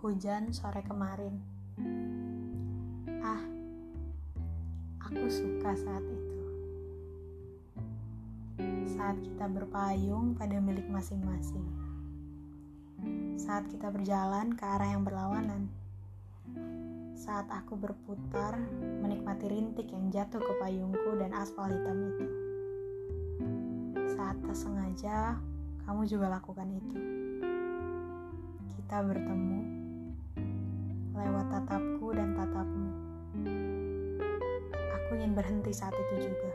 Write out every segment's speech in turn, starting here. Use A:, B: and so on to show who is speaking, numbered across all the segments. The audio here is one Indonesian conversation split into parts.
A: Hujan sore kemarin. Ah, aku suka saat itu. Saat kita berpayung pada milik masing-masing. Saat kita berjalan ke arah yang berlawanan. Saat aku berputar menikmati rintik yang jatuh ke payungku dan aspal hitam itu. Saat tak sengaja, kamu juga lakukan itu. Kita bertemu lewat tatapku dan tatapmu. Aku ingin berhenti saat itu juga.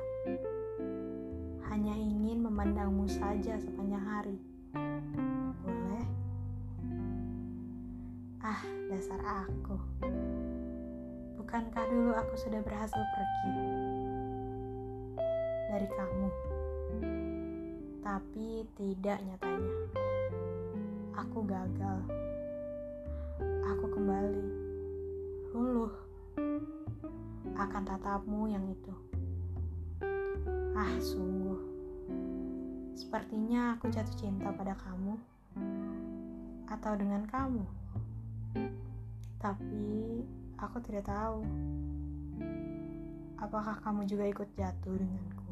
A: Hanya ingin memandangmu saja sepanjang hari. Boleh? Ah, dasar aku. Bukankah dulu aku sudah berhasil pergi dari kamu? Tapi tidak nyatanya. Aku gagal. Aku kembali. Luluh. Akan tatapmu yang itu. Ah, sungguh. Sepertinya aku jatuh cinta pada kamu. Atau dengan kamu. Tapi aku tidak tahu. Apakah kamu juga ikut jatuh denganku?